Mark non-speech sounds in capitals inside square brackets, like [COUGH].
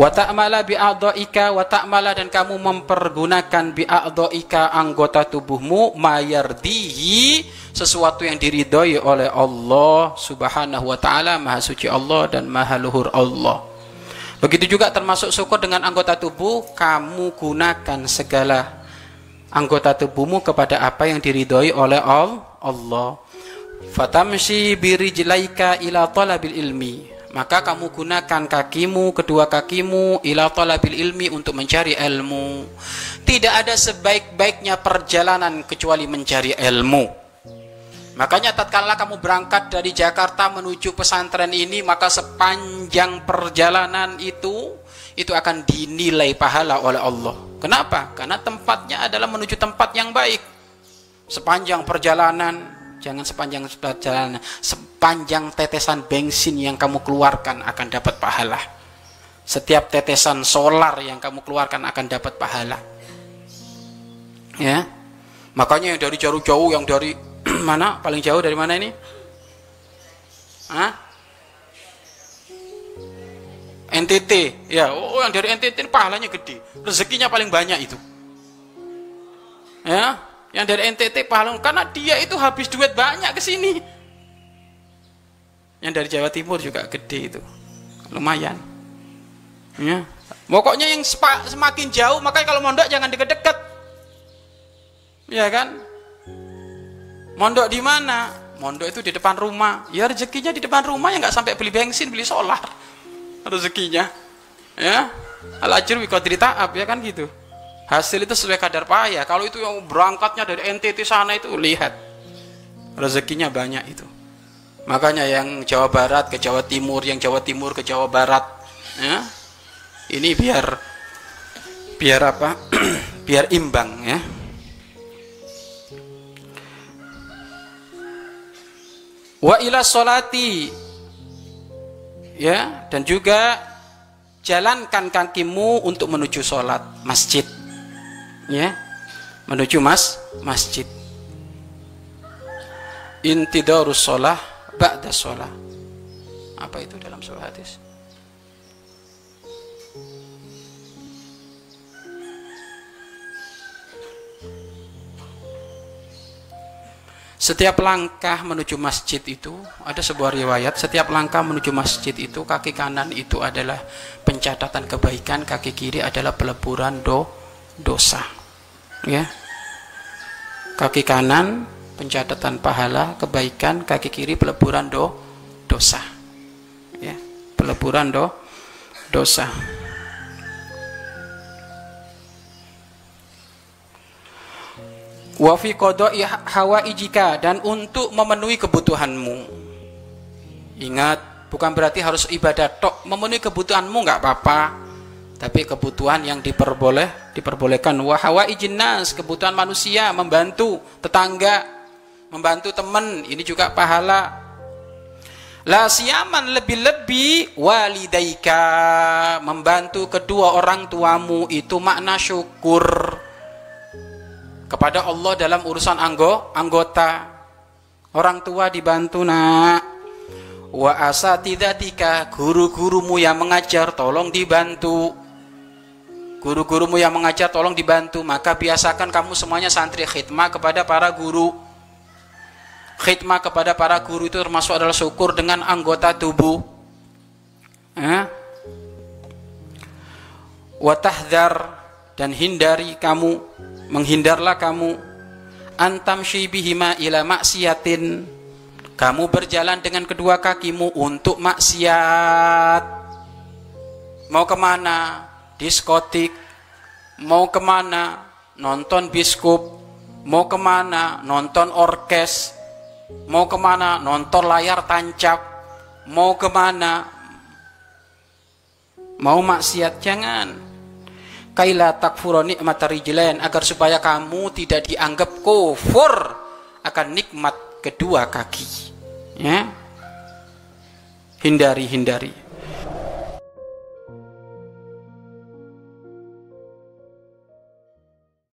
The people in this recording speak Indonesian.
wa ta'mala bi a'dha'ika wa ta'mala dan kamu mempergunakan bi a'dha'ika anggota tubuhmu mayardihi sesuatu yang diridhoi oleh Allah Subhanahu wa taala maha suci Allah dan maha luhur Allah. Begitu juga termasuk syukur dengan anggota tubuh kamu gunakan segala anggota tubuhmu kepada apa yang diridhoi oleh Allah. Fatamshi birijlaika ila talabil ilmi maka kamu gunakan kakimu, kedua kakimu ila talabil ilmi untuk mencari ilmu. Tidak ada sebaik-baiknya perjalanan kecuali mencari ilmu. Makanya tatkala kamu berangkat dari Jakarta menuju pesantren ini, maka sepanjang perjalanan itu itu akan dinilai pahala oleh Allah. Kenapa? Karena tempatnya adalah menuju tempat yang baik. Sepanjang perjalanan Jangan sepanjang perjalanan, sepanjang tetesan bensin yang kamu keluarkan akan dapat pahala. Setiap tetesan solar yang kamu keluarkan akan dapat pahala. Ya. Makanya yang dari jauh-jauh yang dari [CLEARS THROAT] mana? Paling jauh dari mana ini? Hah? NTT. Ya, oh yang dari NTT pahalanya gede. Rezekinya paling banyak itu. Ya, yang dari NTT Palung karena dia itu habis duit banyak ke sini. Yang dari Jawa Timur juga gede itu. Lumayan. Ya. Pokoknya yang semakin jauh makanya kalau mondok jangan deket-deket. Ya kan? Mondok di mana? Mondok itu di depan rumah. Ya rezekinya di depan rumah ya nggak sampai beli bensin beli solar. [LAUGHS] Rezekinya. Ya. Al ajr wa ya kan gitu hasil itu sesuai kadar payah. Kalau itu yang berangkatnya dari NTT sana itu lihat. Rezekinya banyak itu. Makanya yang Jawa Barat ke Jawa Timur yang Jawa Timur ke Jawa Barat ya. Ini biar biar apa? [CLEARS THROAT] Biar imbang ya. Wa ila solati ya. Dan juga jalankan kakimu untuk menuju sholat masjid ya. Menuju mas masjid. Intidarus sholah ba'da sholah. Apa itu dalam surah hadis? Setiap langkah menuju masjid itu ada sebuah riwayat setiap langkah menuju masjid itu kaki kanan itu adalah pencatatan kebaikan kaki kiri adalah peleburan do dosa ya. Kaki kanan pencatatan pahala kebaikan kaki kiri peleburan do dosa ya. Peleburan do dosa. Wa fi qada'i hawaijika dan untuk memenuhi kebutuhanmu. Ingat bukan berarti harus ibadah tok memenuhi kebutuhanmu nggak apa-apa tapi kebutuhan yang diperboleh diperbolehkan. Wahawa ijinas kebutuhan manusia membantu tetangga membantu teman ini juga pahala. La siaman lebih-lebih walidaika membantu kedua orang tuamu itu makna syukur kepada Allah dalam urusan anggo, anggota. Orang tua dibantu nak. Wa asatidatika guru-gurumu yang mengajar tolong dibantu guru-gurumu yang mengajar tolong dibantu. Maka biasakan kamu semuanya santri. Khidmah kepada para guru. Khidmah kepada para guru itu termasuk adalah syukur dengan anggota tubuh. Eh? watahdar dan hindari kamu menghindarlah kamu. Antam syibihima ila maksiatin. Kamu berjalan dengan kedua kakimu untuk maksiat. Mau ke mana diskotik, mau ke mana, nonton biskup, mau ke mana, nonton orkes, mau ke mana, nonton layar tancap, mau ke mana, mau maksiat, jangan. Kaila takfuro nikmat rijlain agar supaya kamu tidak dianggap kufur akan nikmat kedua kaki. Ya. Hindari, hindari.